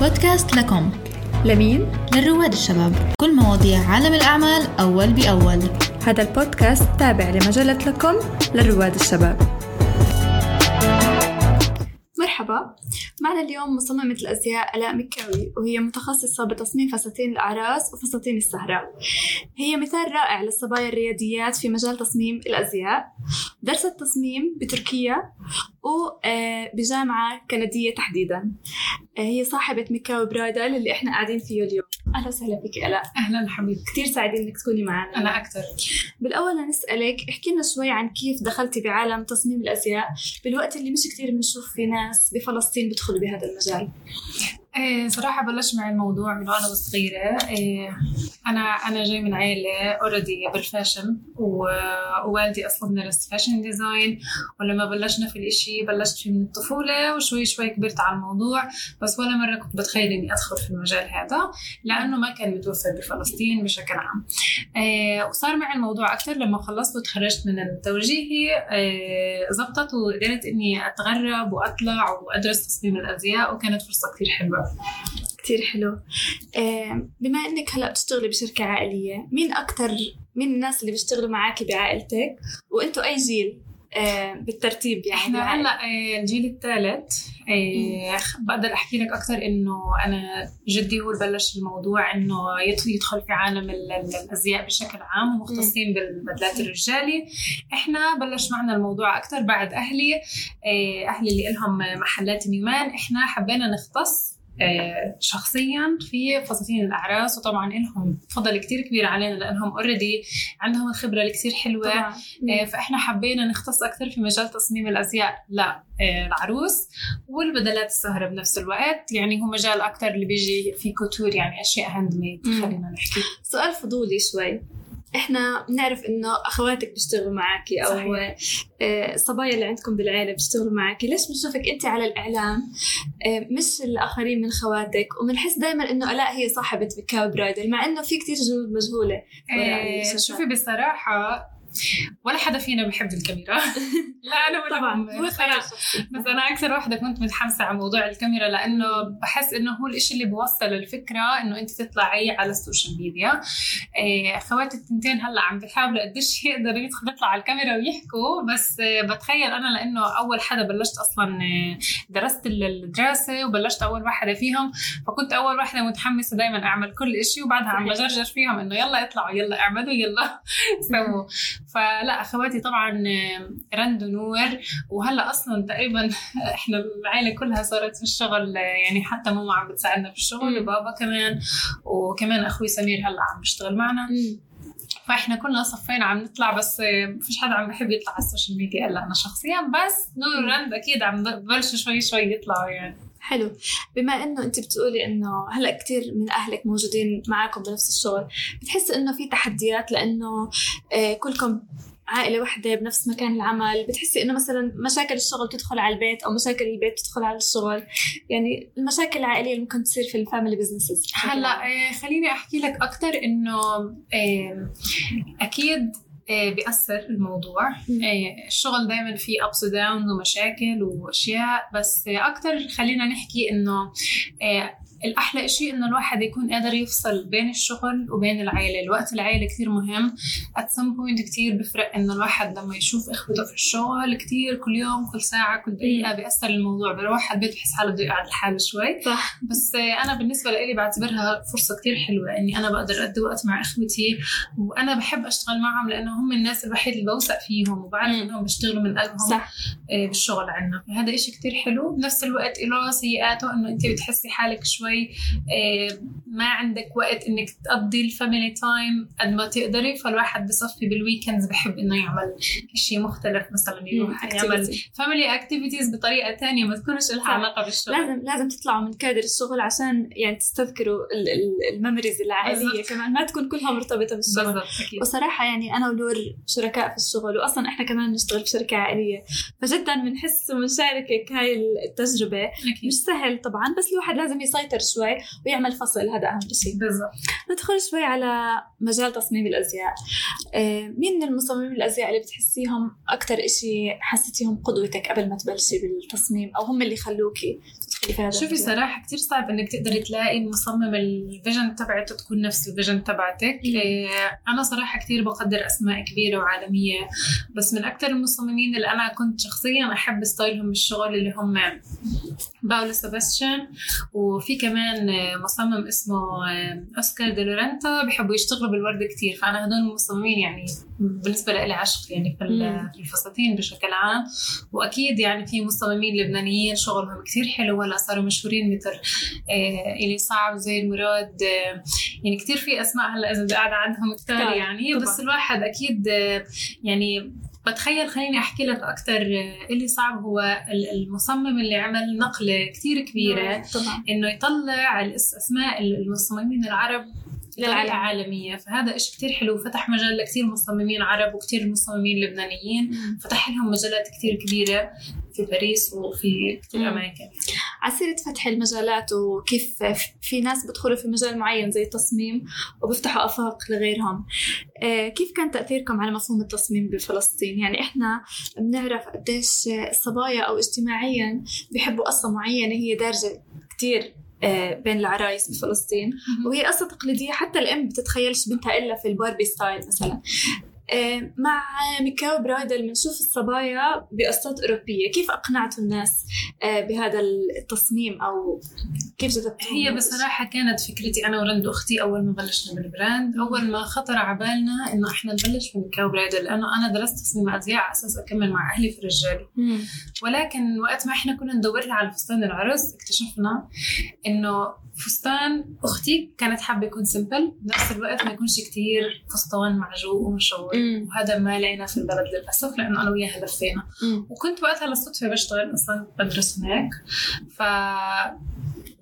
بودكاست لكم. لمين؟ للرواد الشباب. كل مواضيع عالم الأعمال أول بأول. هذا البودكاست تابع لمجلة لكم للرواد الشباب. مرحبا. معنا اليوم مصممة الأزياء آلاء مكاوي وهي متخصصة بتصميم فساتين الأعراس وفساتين السهرة هي مثال رائع للصبايا الرياديات في مجال تصميم الأزياء. درست تصميم بتركيا وبجامعة كندية تحديدا. آه، هي صاحبة بكاو برايدل اللي إحنا قاعدين فيه اليوم. أهلا وسهلا فيك آلاء. أهلا حبيبتي كثير سعيدين إنك تكوني معنا. أنا أكثر بالأول نسألك احكي لنا شوي عن كيف دخلتي بعالم تصميم الأزياء. بالوقت اللي مش كثير بنشوف في ناس بفلسطين بيدخلوا بهذا المجال. إيه صراحة بلش معي الموضوع من وأنا صغيرة. إيه أنا أنا جاي من عائلة already بال fashion ووالدي أصلا درس fashion design ولما بلشنا في الإشي بلشت فيه من الطفولة وشوي شوي كبرت على الموضوع. بس ولا مرة كنت بتخيل إني أدخل في المجال هذا لأنه ما كان متوفر بفلسطين بشكل عام. إيه وصار معي الموضوع أكثر لما خلصت وتخرجت من التوجيهي. إيه زبطت وقدرت إني أتغرب وأطلع وأدرس تصميم الأزياء وكانت فرصة كثير حلوة. كتير حلو. آه، بما إنك هلأ بتشتغلي بشركة عائلية مين أكتر مين الناس اللي بيشتغلوا معاكي بعائلتك؟ وإنتوا أي جيل؟ آه، بالترتيب يعني إحنا؟ هلأ آه، الجيل الثالث. بقدر أحكي لك أكثر إنه أنا جدي هو اللي بلش الموضوع إنه يدخل في عالم ال- ال- الأزياء بشكل عام ومختصين بالبدلات الرجالي. إحنا بلش معنا الموضوع أكثر بعد أهلي. أهلي اللي لهم محلات نيمان إحنا حبينا نختص شخصيا في فساتين الأعراس وطبعا لهم فضل كتير كبير علينا لأنهم اوريدي عندهم الخبرة الكتير حلوة. طبعا. آه، فإحنا حبينا نختص أكثر في مجال تصميم الأزياء للعروس والبدلات السهرة بنفس الوقت. يعني هو مجال أكثر اللي بيجي في couture يعني أشياء handmade. خلينا نحكي. سؤال فضولي شوي. إحنا بنعرف إنه أخواتك بيشتغلوا معاكي أو صحيح. آه، الصبايا اللي عندكم بالعيلة بيشتغلوا معاكي ليش بنشوفك انت على الإعلام آه، مش الآخرين من خواتك وبنحس دائما إنه ألاء هي صاحبة بكاو برايدل مع إنه في كتير جنود مجهولة الشاشات. شوفي بصراحة ولا حدا فينا بحب الكاميرا. لا أنا ولا طبعا. بس أنا أكثر واحدة كنت متحمسة على موضوع الكاميرا لأنه بحس إنه هو الإشي اللي بوصل الفكرة إنه أنت تطلعي على ال social media. إيه، أخواتي التنتين هلأ عم بيحاولوا قديش يقدروا يدخلوا يطلعوا على الكاميرا ويحكوا بس آه، بتخيل أنا لأنه أول حدا بلشت أصلا آه، درست ال- الدراسة وبلشت أول واحدة فيهم فكنت أول واحدة متحمسة دائما أعمل كل إشي وبعدها عم. بجرجر فيهم إنه يلا اطلعوا يلا اعملوا يلا سووا. فلا أخواتي طبعا رند ونور وهلا أصلا تقريبا إحنا العائله كلها صارت في الشغل يعني حتى ماما عم بتساعدنا في الشغل. وبابا كمان وكمان أخوي سمير هلا عم بيشتغل معنا. فإحنا كلنا صفينا عم نطلع بس ما فيش حدا عم بحب يطلع على ال social media إلا أنا شخصيا. بس نور ورند أكيد عم ببلشوا شوي شوي يطلعوا يعني. حلو. بما إنه أنت بتقولي إنه هلأ كثير من أهلك موجودين معكم بنفس الشغل بتحسي إنه في تحديات لأنه آه، كلكم عائلة واحدة بنفس مكان العمل؟ بتحسي إنه مثلا مشاكل الشغل تدخل على البيت أو مشاكل البيت تدخل على الشغل؟ يعني المشاكل العائلية اللي ممكن تصير في ال family businesses هلأ آه، خليني أحكي لك أكثر إنه آه، أكيد آه، بيأثر الموضوع. آه، الشغل دائما فيه ups و downs ومشاكل وأشياء بس أكثر خلينا نحكي إنه آه، الأحلى إشي إنه الواحد يكون قادر يفصل بين الشغل وبين العائلة، الوقت العائلة كتير مهم، at some point كتير بفرق إنه الواحد لما يشوف إخوته في الشغل كتير كل يوم كل ساعة كل دقيقة بيأثر الموضوع، بيروح على البيت بحس حاله بده يقعد لحاله شوي، صح. بس أنا بالنسبة لي بعتبرها فرصة كتير حلوة إني أنا بقدر اقضي وقت مع إخوتي. وأنا بحب أشتغل معهم لأنه هم الناس الوحيد اللي بوثق فيهم وبعرف مم. إنهم بيشتغلوا من قلبهم صح. آه، بالشغل عنا. فهذا إشي كتير حلو. بنفس الوقت له سيئاته إنه أنت بتحسي حالك شوي آه، ما عندك وقت إنك تقضي ال family time قد ما تقدري. فالواحد بصفي بال weekends بحب إنه يعمل شيء مختلف مثلا يروح يعمل. family activities بطريقة تانية ما تكونش. لها علاقه بالشغل. لازم لازم تطلعوا من كادر الشغل عشان يعني تستذكروا ال- ال- ال memories العائلية بالضبط. كمان. ما تكون كلها مرتبطة بالشغل. بالضبط أكيد. وصراحة يعني أنا ونور شركاء في الشغل وأصلا إحنا كمان بنشتغل في شركة عائلية. فجدا بنحس وبنشاركك هاي التجربة. أكيد. مش سهل طبعا بس الواحد لازم يسيطر أكثر شوي ويعمل فصل هذا أهم شيء. بالضبط. ندخل شوي على مجال تصميم الأزياء. آه، مين من المصممين الأزياء اللي بتحسيهم أكثر إشي حسيتيهم قدوتك قبل ما تبلشي بالتصميم؟ أو هم اللي خلوكي تدخلي في هذا شوفي؟ صراحة كتير صعب إنك تقدري تلاقي المصمم ال vision تبعته تكون نفس ال vision تبعتك. إيه، أنا صراحة كتير بقدر أسماء كبيرة وعالمية بس من أكثر المصممين اللي أنا كنت شخصيا أحب style هم بالشغل اللي هم باولو سباستيان وفي كمان مصمم اسمه أوسكار دي لا رنتا بيحبوا يشتغلوا بالورد كتير. فأنا هدول المصممين يعني بالنسبة لي عشق يعني في الفساتين بشكل عام. وأكيد يعني في مصممين لبنانيين شغلهم كثير حلو هلا صاروا مشهورين مثل آه إيلي صعب زهير مراد آه يعني كثير في أسماء هلأ إذا بدي قاعد عندهم كثير يعني. بس الواحد أكيد آه يعني بتخيل خليني أحكي لك أكثر اللي صعب هو ال- المصمم اللي عمل نقلة كثير كبيرة طبعا. إنه يطلع اسماء المصممين العرب للعالم. عالمية فهذا إشي كتير حلو فتح مجال لكثير مصممين عرب وكتير مصممين لبنانيين فتح لهم مجالات كتير كبيرة في باريس وفي كتير. أماكن على سيرة فتح المجالات وكيف في ناس بدخلوا في مجال معين زي التصميم وبيفتحوا آفاق لغيرهم آه، كيف كان تأثيركم على مفهوم التصميم بفلسطين؟ يعني إحنا بنعرف قديش الصبايا أو اجتماعيا بيحبوا قصة معينة هي دارجة كتير بين العرايس بفلسطين. وهي قصة تقليدية حتى الأم بتتخيلش بنتها إلا في الباربي style مثلا. آه، مع ميكاو Bridal بنشوف الصبايا بقصات أوروبية. كيف أقنعتوا الناس آه، بهذا التصميم أو كيف جذبتهم هي بصراحة كانت فكرتي أنا ورند أختي أول ما بلشنا بال brand. أول ما خطر على بالنا إنه إحنا نبلش من ميكاو Bridal. لأنه أنا درست تصميم أزياء على أساس أكمل مع أهلي في الرجال. مم. ولكن وقت ما إحنا كنا ندور على فستان العرس اكتشفنا إنه فستان أختي كانت حابة يكون simple بنفس الوقت ما يكونش كتير فستان معجوق ومشوق مم. وهذا ما لقينا في البلد للأسف لأنه أنا وياها لفينا. وكنت وقتها للصدفة بشتغل أصلا بدرس هناك ف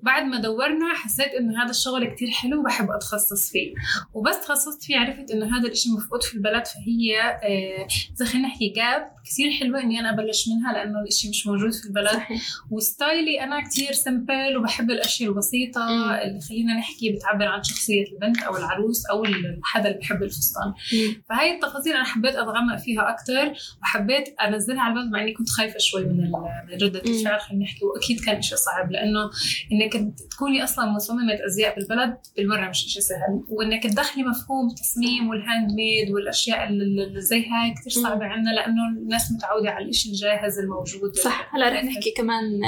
بعد ما دورنا حسيت انه هذا الشغل كتير حلو وبحب أتخصص فيه وبس تخصصت فيه عرفت إنه هذا الإشي مفقود في البلد فهي آه، زي خلينا نحكي جاب كثير حلوة إني أنا أبلش منها لأنه الإشي مش موجود في البلد صحيح وستايلي أنا كتير سمبل وبحب الأشياء البسيطة مم. اللي خلينا نحكي بتعبر عن شخصية البنت أو العروس أو حدا اللي بحب الفستان مم. فهي التفاصيل أنا حبيت اتغمق فيها أكثر وحبيت أنزلها على البلد مع إني كنت خايفة شوي من ردة. الفعل خلينا نحكي وأكيد كان شيء صعب لأنه إنك تكوني أصلا مصممة أزياء بالبلد بالمرة مش شيء سهل وإنك تدخلي مفهوم التصميم وال handmade والأشياء اللي زي هاي كثير صعبة عندنا لأنه الناس متعودة على الشيء الجاهز الموجود. صح. هلا رح نحكي كمان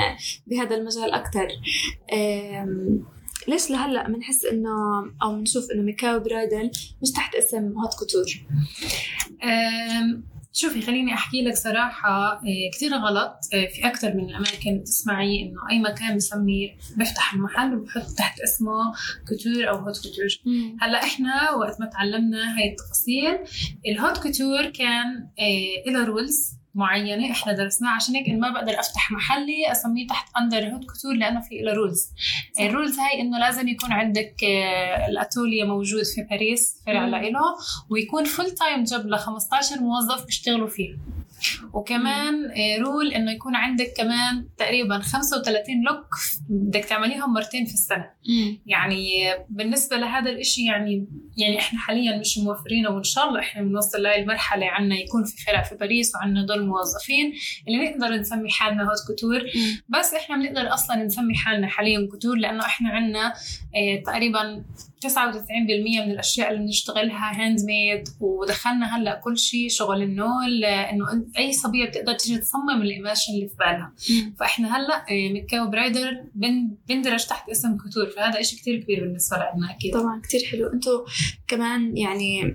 بهذا المجال أكثر أم، ليش لهلأ بنحس إنه أو بنشوف إنه ميكاو Bridal مش تحت اسم fr: haute couture؟ شوفي خليني أحكي لك صراحة إيه، كثير غلط. إيه، في أكثر من الأماكن بتسمعي إنه أي مكان بسمي بيفتح المحل وبحط تحت اسمه couture أو haute couture. هلأ إحنا وقت ما تعلمنا هاي التفاصيل ال haute couture كان له rules. معينة إحنا درسناها عشان هيك إن ما بقدر أفتح محلي أسميه تحت under haute couture لأنه في له rules ال rules هاي إنه لازم يكون عندك آه، الاتوليا موجود في باريس فرع. له ويكون full time job ل 15 موظف بيشتغلوا فيه وكمان آه، rule إنه يكون عندك كمان تقريبا 35 look بدك تعمليهم مرتين في السنة. يعني بالنسبة لهذا الإشي يعني يعني إحنا حاليا مش موفرينه وإن شاء الله إحنا بنوصل لهي المرحلة عنا يكون في فرع في باريس وعنا هدول موظفين اللي نقدر نسمي حالنا haute couture بس إحنا بنقدر أصلا نسمي حالنا حاليا couture لأنه إحنا عنا آه تقريبا 99% من الأشياء اللي بنشتغلها handmade ودخلنا هلأ كل شيء شغل النول إنه أي صبية بتقدر تيجي تصمم القماش اللي في بالها. فإحنا هلأ آه، ميكاو Bridal بن- بندرج تحت اسم couture فهذا شيء كتير كبير بالنسبة لنا أكيد. طبعا كتير حلو. أنتوا كمان يعني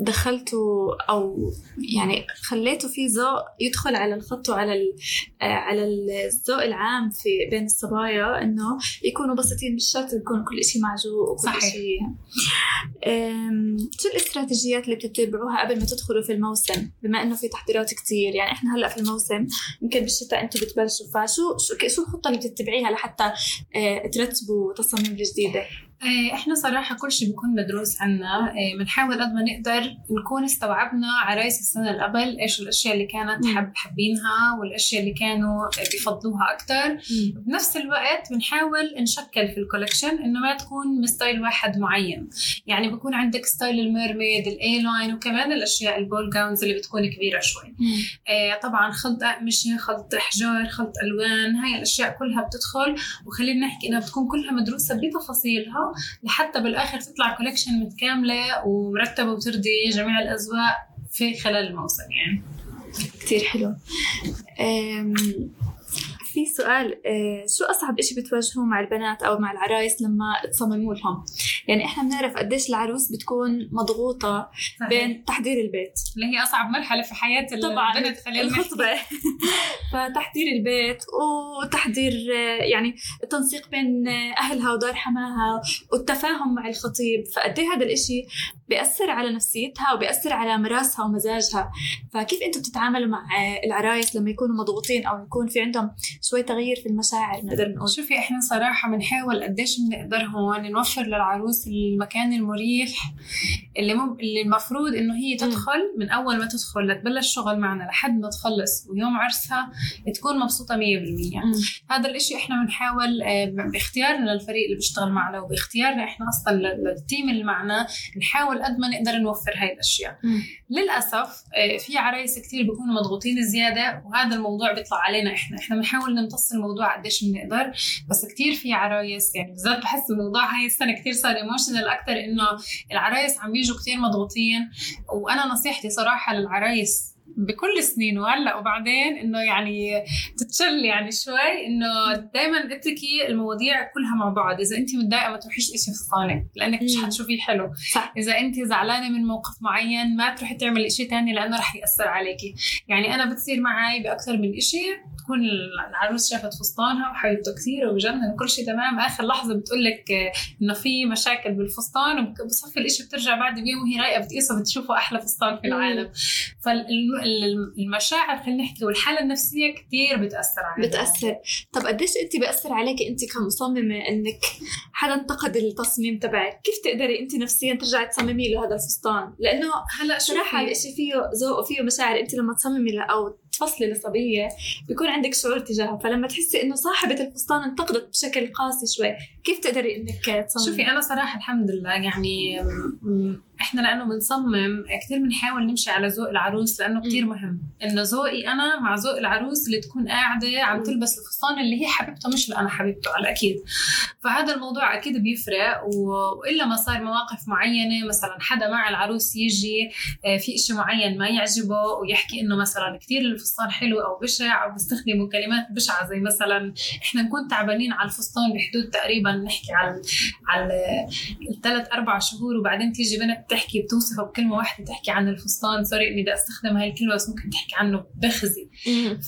دخلتوا أو يعني خليتوا في ذوق يدخل على الخط وعلى ال- آه، على الذوق العام في بين الصبايا إنه يكونوا بسيطين مش شرط يكون كل شيء معجوق وكل صحيح. شيء شو الاستراتيجيات اللي بتتبعوها قبل ما تدخلوا في الموسم؟ بما إنه في تحضيرات كتير يعني إحنا هلأ في الموسم يمكن بالشتاء أنتم بتبلشوا فشو شو شو الخطة اللي بتتبعيها لحتى آه، ترتبوا تصاميم الجديدة؟ إيه، إحنا صراحة كل شيء بيكون مدروس عنا. إيه، بنحاول قد ما نقدر نكون استوعبنا عرايس السنة اللي قبل إيش الأشياء اللي كانت حب حابينها والأشياء اللي كانوا بيفضلوها أكثر بنفس الوقت بنحاول نشكل في ال collection إنه ما تكون style واحد معين. يعني بكون عندك style ال mermaid ال A-line وكمان الأشياء ال ball gowns اللي بتكون كبيرة شوي. إيه، طبعا خلط اقمشة خلط احجار خلط ألوان هاي الأشياء كلها بتدخل. وخلينا نحكي إنها بتكون كلها مدروسة بتفاصيلها. لحتى بالآخر تطلع كولكشن متكاملة ومرتبه وترضي جميع الأذواق في خلال الموسم يعني. كتير حلو. في سؤال أه، شو أصعب إشي بتواجهوه مع البنات أو مع العرايس لما تصمموا لهم؟ يعني إحنا بنعرف قديش العروس بتكون مضغوطة بين تحضير البيت. اللي هي أصعب مرحلة في حياة طبعا البنت خلينا. الخطبة. فتحضير البيت وتحضير آه، يعني التنسيق بين آه، أهلها ودار حماها والتفاهم مع الخطيب. فقد هذا الإشي بيأثر على نفسيتها وبيأثر على مراسها ومزاجها؟ فكيف أنتم بتتعاملوا مع آه، العرايس لما يكونوا مضغوطين أو يكون في عندهم شوي تغيير في المشاعر نقدر نقول. شوفي إحنا صراحة بنحاول قديش بنقدر هون نوفر للعروس المكان المريح اللي مم... اللي المفروض إنه هي تدخل من أول ما تدخل لتبلش شغل معنا لحد ما تخلص ويوم عرسها تكون مبسوطة 100% مم. هذا الإشي إحنا بنحاول آه، باختيارنا للفريق اللي بيشتغل معنا وباختيارنا إحنا أصلا لل- لل team اللي معنا نحاول قد ما نقدر نوفر هاي الأشياء. مم. للأسف آه، في عرايس كتير بيكونوا مضغوطين زيادة وهذا الموضوع بيطلع علينا إحنا. إحنا بنحاول نمتص الموضوع قديش بنقدر بس كتير في عرايس يعني بالذات بحس الموضوع هاي السنة كتير صار emotional أكثر إنه العرايس عم بيجوا كتير مضغوطين. وأنا نصيحتي صراحة للعرايس بكل سنين وهلأ وبعدين إنه يعني تتشل يعني شوي إنه دائما اتركي المواضيع كلها مع بعض. إذا انت متضايقة ما تروحيش إشي فستانك لأنك مش مم. حتشوفي حلو. صح. إذا انت زعلانة من موقف معين ما تروحي تعملي شيء تاني لأنه رح يأثر عليكي. يعني أنا بتصير معي بأكثر من شيء تكون العروس شافت فستانها وحبيبته كثير وبجنن وكل شيء تمام. آخر لحظة بتقول لك إنه في مشاكل بالفستان وبصفي الإشي بترجع بعد بيوم وهي رايقة بتقيسه بتشوفه أحلى فستان في العالم. فالمشاعر خلينا نحكي والحالة النفسية كثير بتأثر عليها. بتأثر. طب قديش أنت بيأثر عليكي أنت كمصممة إنك حدا انتقد التصميم تبعك؟ كيف تقدري أنت نفسيا ترجعي تصممي له هذا الفستان؟ لأنه هلا صراحة شوفي الإشي فيه ذوق وفيه مشاعر. أنت لما تصممي أو تفصلي لصبية بيكون عندك شعور تجاهها فلما تحسي إنه صاحبة الفستان انتقدت بشكل قاسي شوي كيف تقدري إنك تصممي؟ شوفي أنا صراحة الحمد لله يعني إحنا لأنه بنصمم كثير بنحاول نمشي على ذوق العروس لأنه كثير مهم. انه ذوقي أنا مع ذوق العروس اللي تكون قاعدة عم. تلبس الفستان اللي هي حبيبته مش اللي أنا حبيبته على أكيد فهذا الموضوع أكيد بيفرق وإلا ما صار مواقف معينة مثلا حدا مع العروس يجي آه، في إشي معين ما يعجبه ويحكي إنه مثلا كثير الفستان حلو أو بشع أو بيستخدموا كلمات بشعة زي مثلا إحنا نكون تعبانين على الفستان بحدود تقريبا نحكي على على الثلاث أربع شهور وبعدين تيجي بنت تحكي بتوصفه بكلمة واحدة تحكي عن الفستان sorry إني بدي أستخدم هاي الكلمة بس ممكن تحكي عنه بخزي.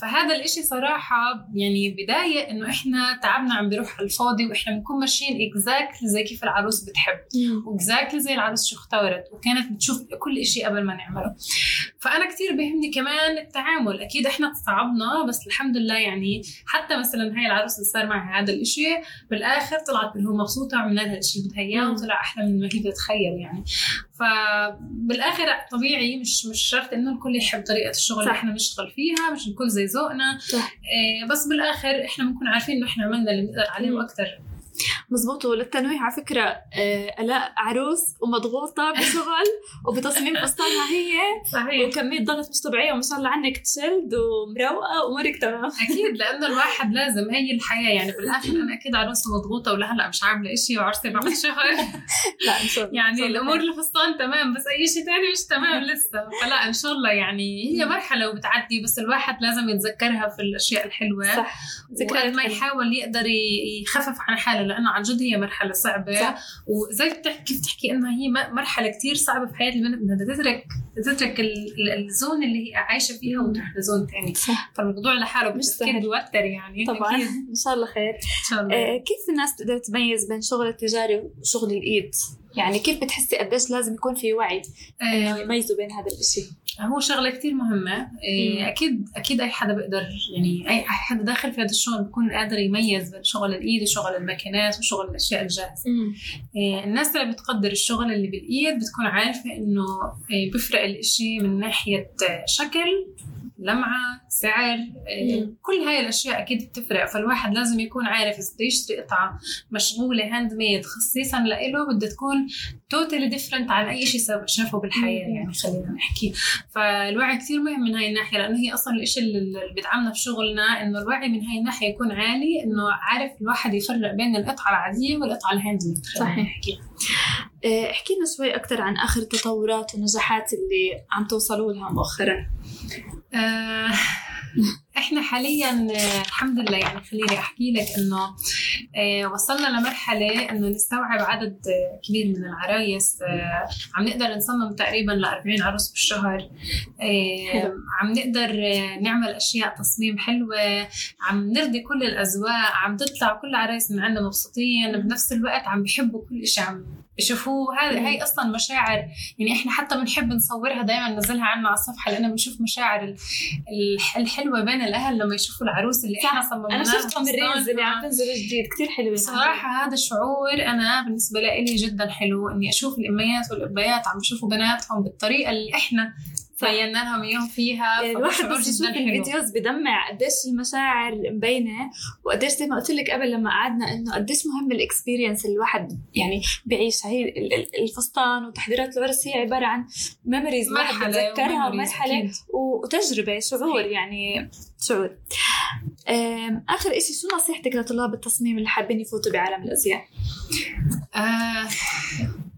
فهذا الإشي صراحة يعني بداية إنه إحنا تعبنا عم بيروح على الفاضي وإحنا بنكون ماشيين exactly زي كيف العروس بتحب. و exactly زي العروس شو اختارت وكانت بتشوف كل إشي قبل ما نعمله فأنا كتير بيهمني كمان التعامل أكيد إحنا صعب علينا بس الحمد لله يعني حتى مثلا هاي العروس اللي صار معها هذا الإشي بالآخر طلعت اللي هو مبسوطة وعملنا لها الإشي اللي بدها إياه. وطلع أحلى من ما هي بتتخيل يعني فبالآخر طبيعي مش مش شرط إنه الكل يحب طريقة الشغل اللي صح. إحنا نشتغل فيها مش الكل زي ذوقنا. إيه بس بالآخر إحنا بنكون عارفين إنه إحنا عملنا اللي بنقدر عليه. وأكثر مزبوط وللتنويه على فكرة آه، آلاء عروس ومضغوطة بشغل وبتصميم فستانها هي صحيح. وكمية ضغط مش طبيعية وما شاء الله عنك تشيلد ومروقة وأمورك تمام. أكيد لأنه الواحد لازم هي الحياة يعني. بالآخر أنا أكيد عروسه مضغوطه ولهلأ مش عاملة إشي وعرسي بعد شهر لا إن شاء الله إن يعني خير. الفستان تمام بس أي شيء تاني مش تمام لسه. فلا إن شاء الله يعني هي مرحلة وبتعدي بس الواحد لازم يتذكرها في الأشياء الحلوة. صح. ما. يحاول يقدر يخفف عن حاله. لأنه عن جد هي مرحلة صعبة صح. وزي بتحكي كيف تحكي إنها هي مرحلة كتير صعبة في حياة البنت إنها تترك تترك ال- ال- الزون اللي هي عايشة فيها وتروح لزون ثاني فالموضوع لحاله مش سهل. بيوتر يعني طبعا أكيد. إن شاء الله خير إن شاء الله آه، كيف الناس تقدر تميز بين شغل التجاري وشغل الإيد؟ يعني كيف بتحسي قديش لازم يكون في وعي آه، يميزوا بين هذا الشيء؟ هو شغلة كتير مهمة مم. أكيد أكيد أي حدا بيقدر يعني أي حدا داخل في هذا الشغل بيكون قادر يميز بين شغل الإيد وشغل الماكينات وشغل الأشياء الجاهزة إيه، الناس اللي بتقدر الشغل اللي بالإيد بتكون عارفة إنه بيفرق الإشي من ناحية شكل لمعة سعر مم. كل هاي الأشياء أكيد بتفرق فالواحد لازم يكون عارف إذا بده يشتري قطعة مشغولة handmade خصيصا لإله بدها تكون totally different عن أي شيء شافه بالحياة مم. يعني خلينا نحكي فالوعي كثير مهم من هاي الناحية لأنه هي أصلا الإشي اللي بيدعمنا في شغلنا إنه الوعي من هاي الناحية يكون عالي إنه عارف الواحد يفرق بين القطعة العادية والقطعة ال handmade صحيح. نحكي احكي لنا شوي أكثر عن آخر التطورات والنجاحات اللي عم توصلوا لها مؤخرا. آه، إحنا حاليا آه، الحمد لله يعني خليني أحكي لك إنه آه، وصلنا لمرحلة إنه نستوعب عدد كبير من العرايس عم نقدر نصمم تقريبا ل 40 عروس بالشهر. عم نقدر نعمل أشياء تصميم حلوة. عم نرضي كل الأذواق عم تطلع كل العرايس من عندنا مبسوطين بنفس الوقت عم بيحبوا كل شيء عم بيشوفوه هذا. هي أصلا مشاعر يعني إحنا حتى بنحب نصورها دائما ننزلها عنا على الصفحة لأنه بنشوف مشاعر ال- الح- الحلوة بين الأهل لما يشوفوا العروس اللي إحنا صممناها أنا شفتهم بال reels اللي عم. تنزل جديد كتير حلوين صراحة هذا الشعور أنا بالنسبة لي جدا حلو إني أشوف الأميات والأبيات عم يشوفوا بناتهم بالطريقة اللي إحنا بينّا لهم إياهم فيها يعني الواحد بس يشوف ال videos بدمع قديش المشاعر مبينة وقديش زي ما قلت لك قبل لما قعدنا إنه قديش مهم ال experience اللي الواحد يعني بيعيشها هي ال- ال- الفستان وتحضيرات العرس هي عبارة عن memories الواحد مرحلة بتذكرها ومرحله. وتجربة شعور. يعني شعور آخر إشي شو نصيحتك لطلاب التصميم اللي حابين يفوتوا بعالم الأزياء؟ آه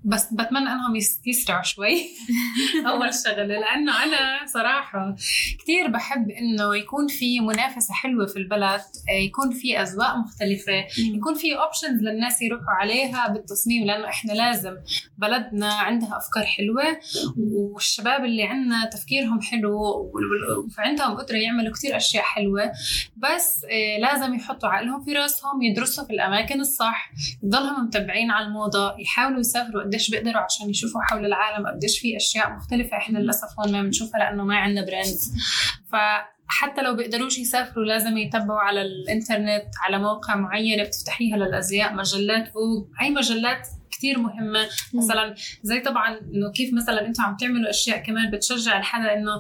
بس بتمنى إنهم يس- يسرعوا شوي. أول شغله لأنه أنا صراحة كثير بحب إنه يكون في منافسة حلوة في البلد يكون في أذواق مختلفة يكون في options للناس يروحوا عليها بالتصميم لأنه إحنا لازم بلدنا عندها أفكار حلوة والشباب اللي عندنا تفكيرهم حلو وعندهم قدرة يعملوا كتير أشياء حلوة. بس آه، لازم يحطوا عقلهم في راسهم يدرسوا في الأماكن الصح يضلهم متبعين على الموضة يحاولوا يسافروا قديش بيقدروا عشان يشوفوا حول العالم قديش في أشياء مختلفة. إحنا للأسف هون ما بنشوفها لأنه ما عندنا brands فحتى لو بيقدروش يسافروا لازم يتبعوا على الإنترنت على موقع معينه بتفتحيها للأزياء مجلات فوق اي مجلات كتير مهمة. مثلا زي طبعا إنه كيف مثلا أنتم عم تعملوا أشياء كمان بتشجع الحدا إنه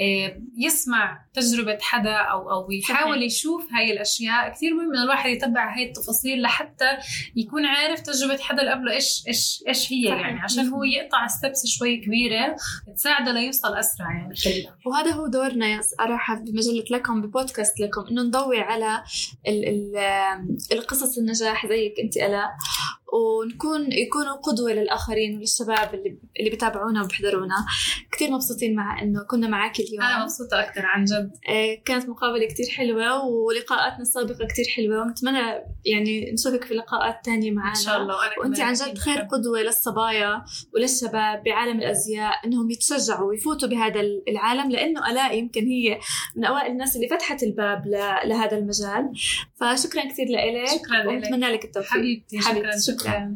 آه، يسمع تجربة حدا أو أو يحاول. يشوف هاي الأشياء. كثير مهم إنه الواحد يتبع هاي التفاصيل لحتى يكون عارف تجربة حدا اللي قبله إيش إيش إيش هي صحيح. يعني عشان هو يقطع ستبس شوي كبيرة تساعده ليوصل أسرع يعني. وهذا هو دورنا يا صراحة بمجلة لكم ببودكاست لكم إنه نضوي على ال ال القصص النجاح زيك أنت ألاء ونكون يكونوا قدوة للآخرين وللشباب اللي اللي بيتابعونا وبيحضرونا. كثير مبسوطين مع إنه كنا معك اليوم. أنا مبسوطة أكثر عن جد. آه، كانت مقابلة كتير حلوة ولقاءاتنا السابقة كتير حلوة. ونتمنى يعني نشوفك في لقاءات تانية معنا. إن شاء الله كمان. عن جد خير. قدوة للصبايا وللشباب بعالم الأزياء إنهم يتشجعوا ويفوتوا بهذا العالم لأنه ألاء يمكن هي من أوائل الناس اللي فتحت الباب لهذا المجال. فشكرا كثير لك شكرا لك. ونتمنى لك التوفيق. حبيبتي شكرا. شكراً. شكرا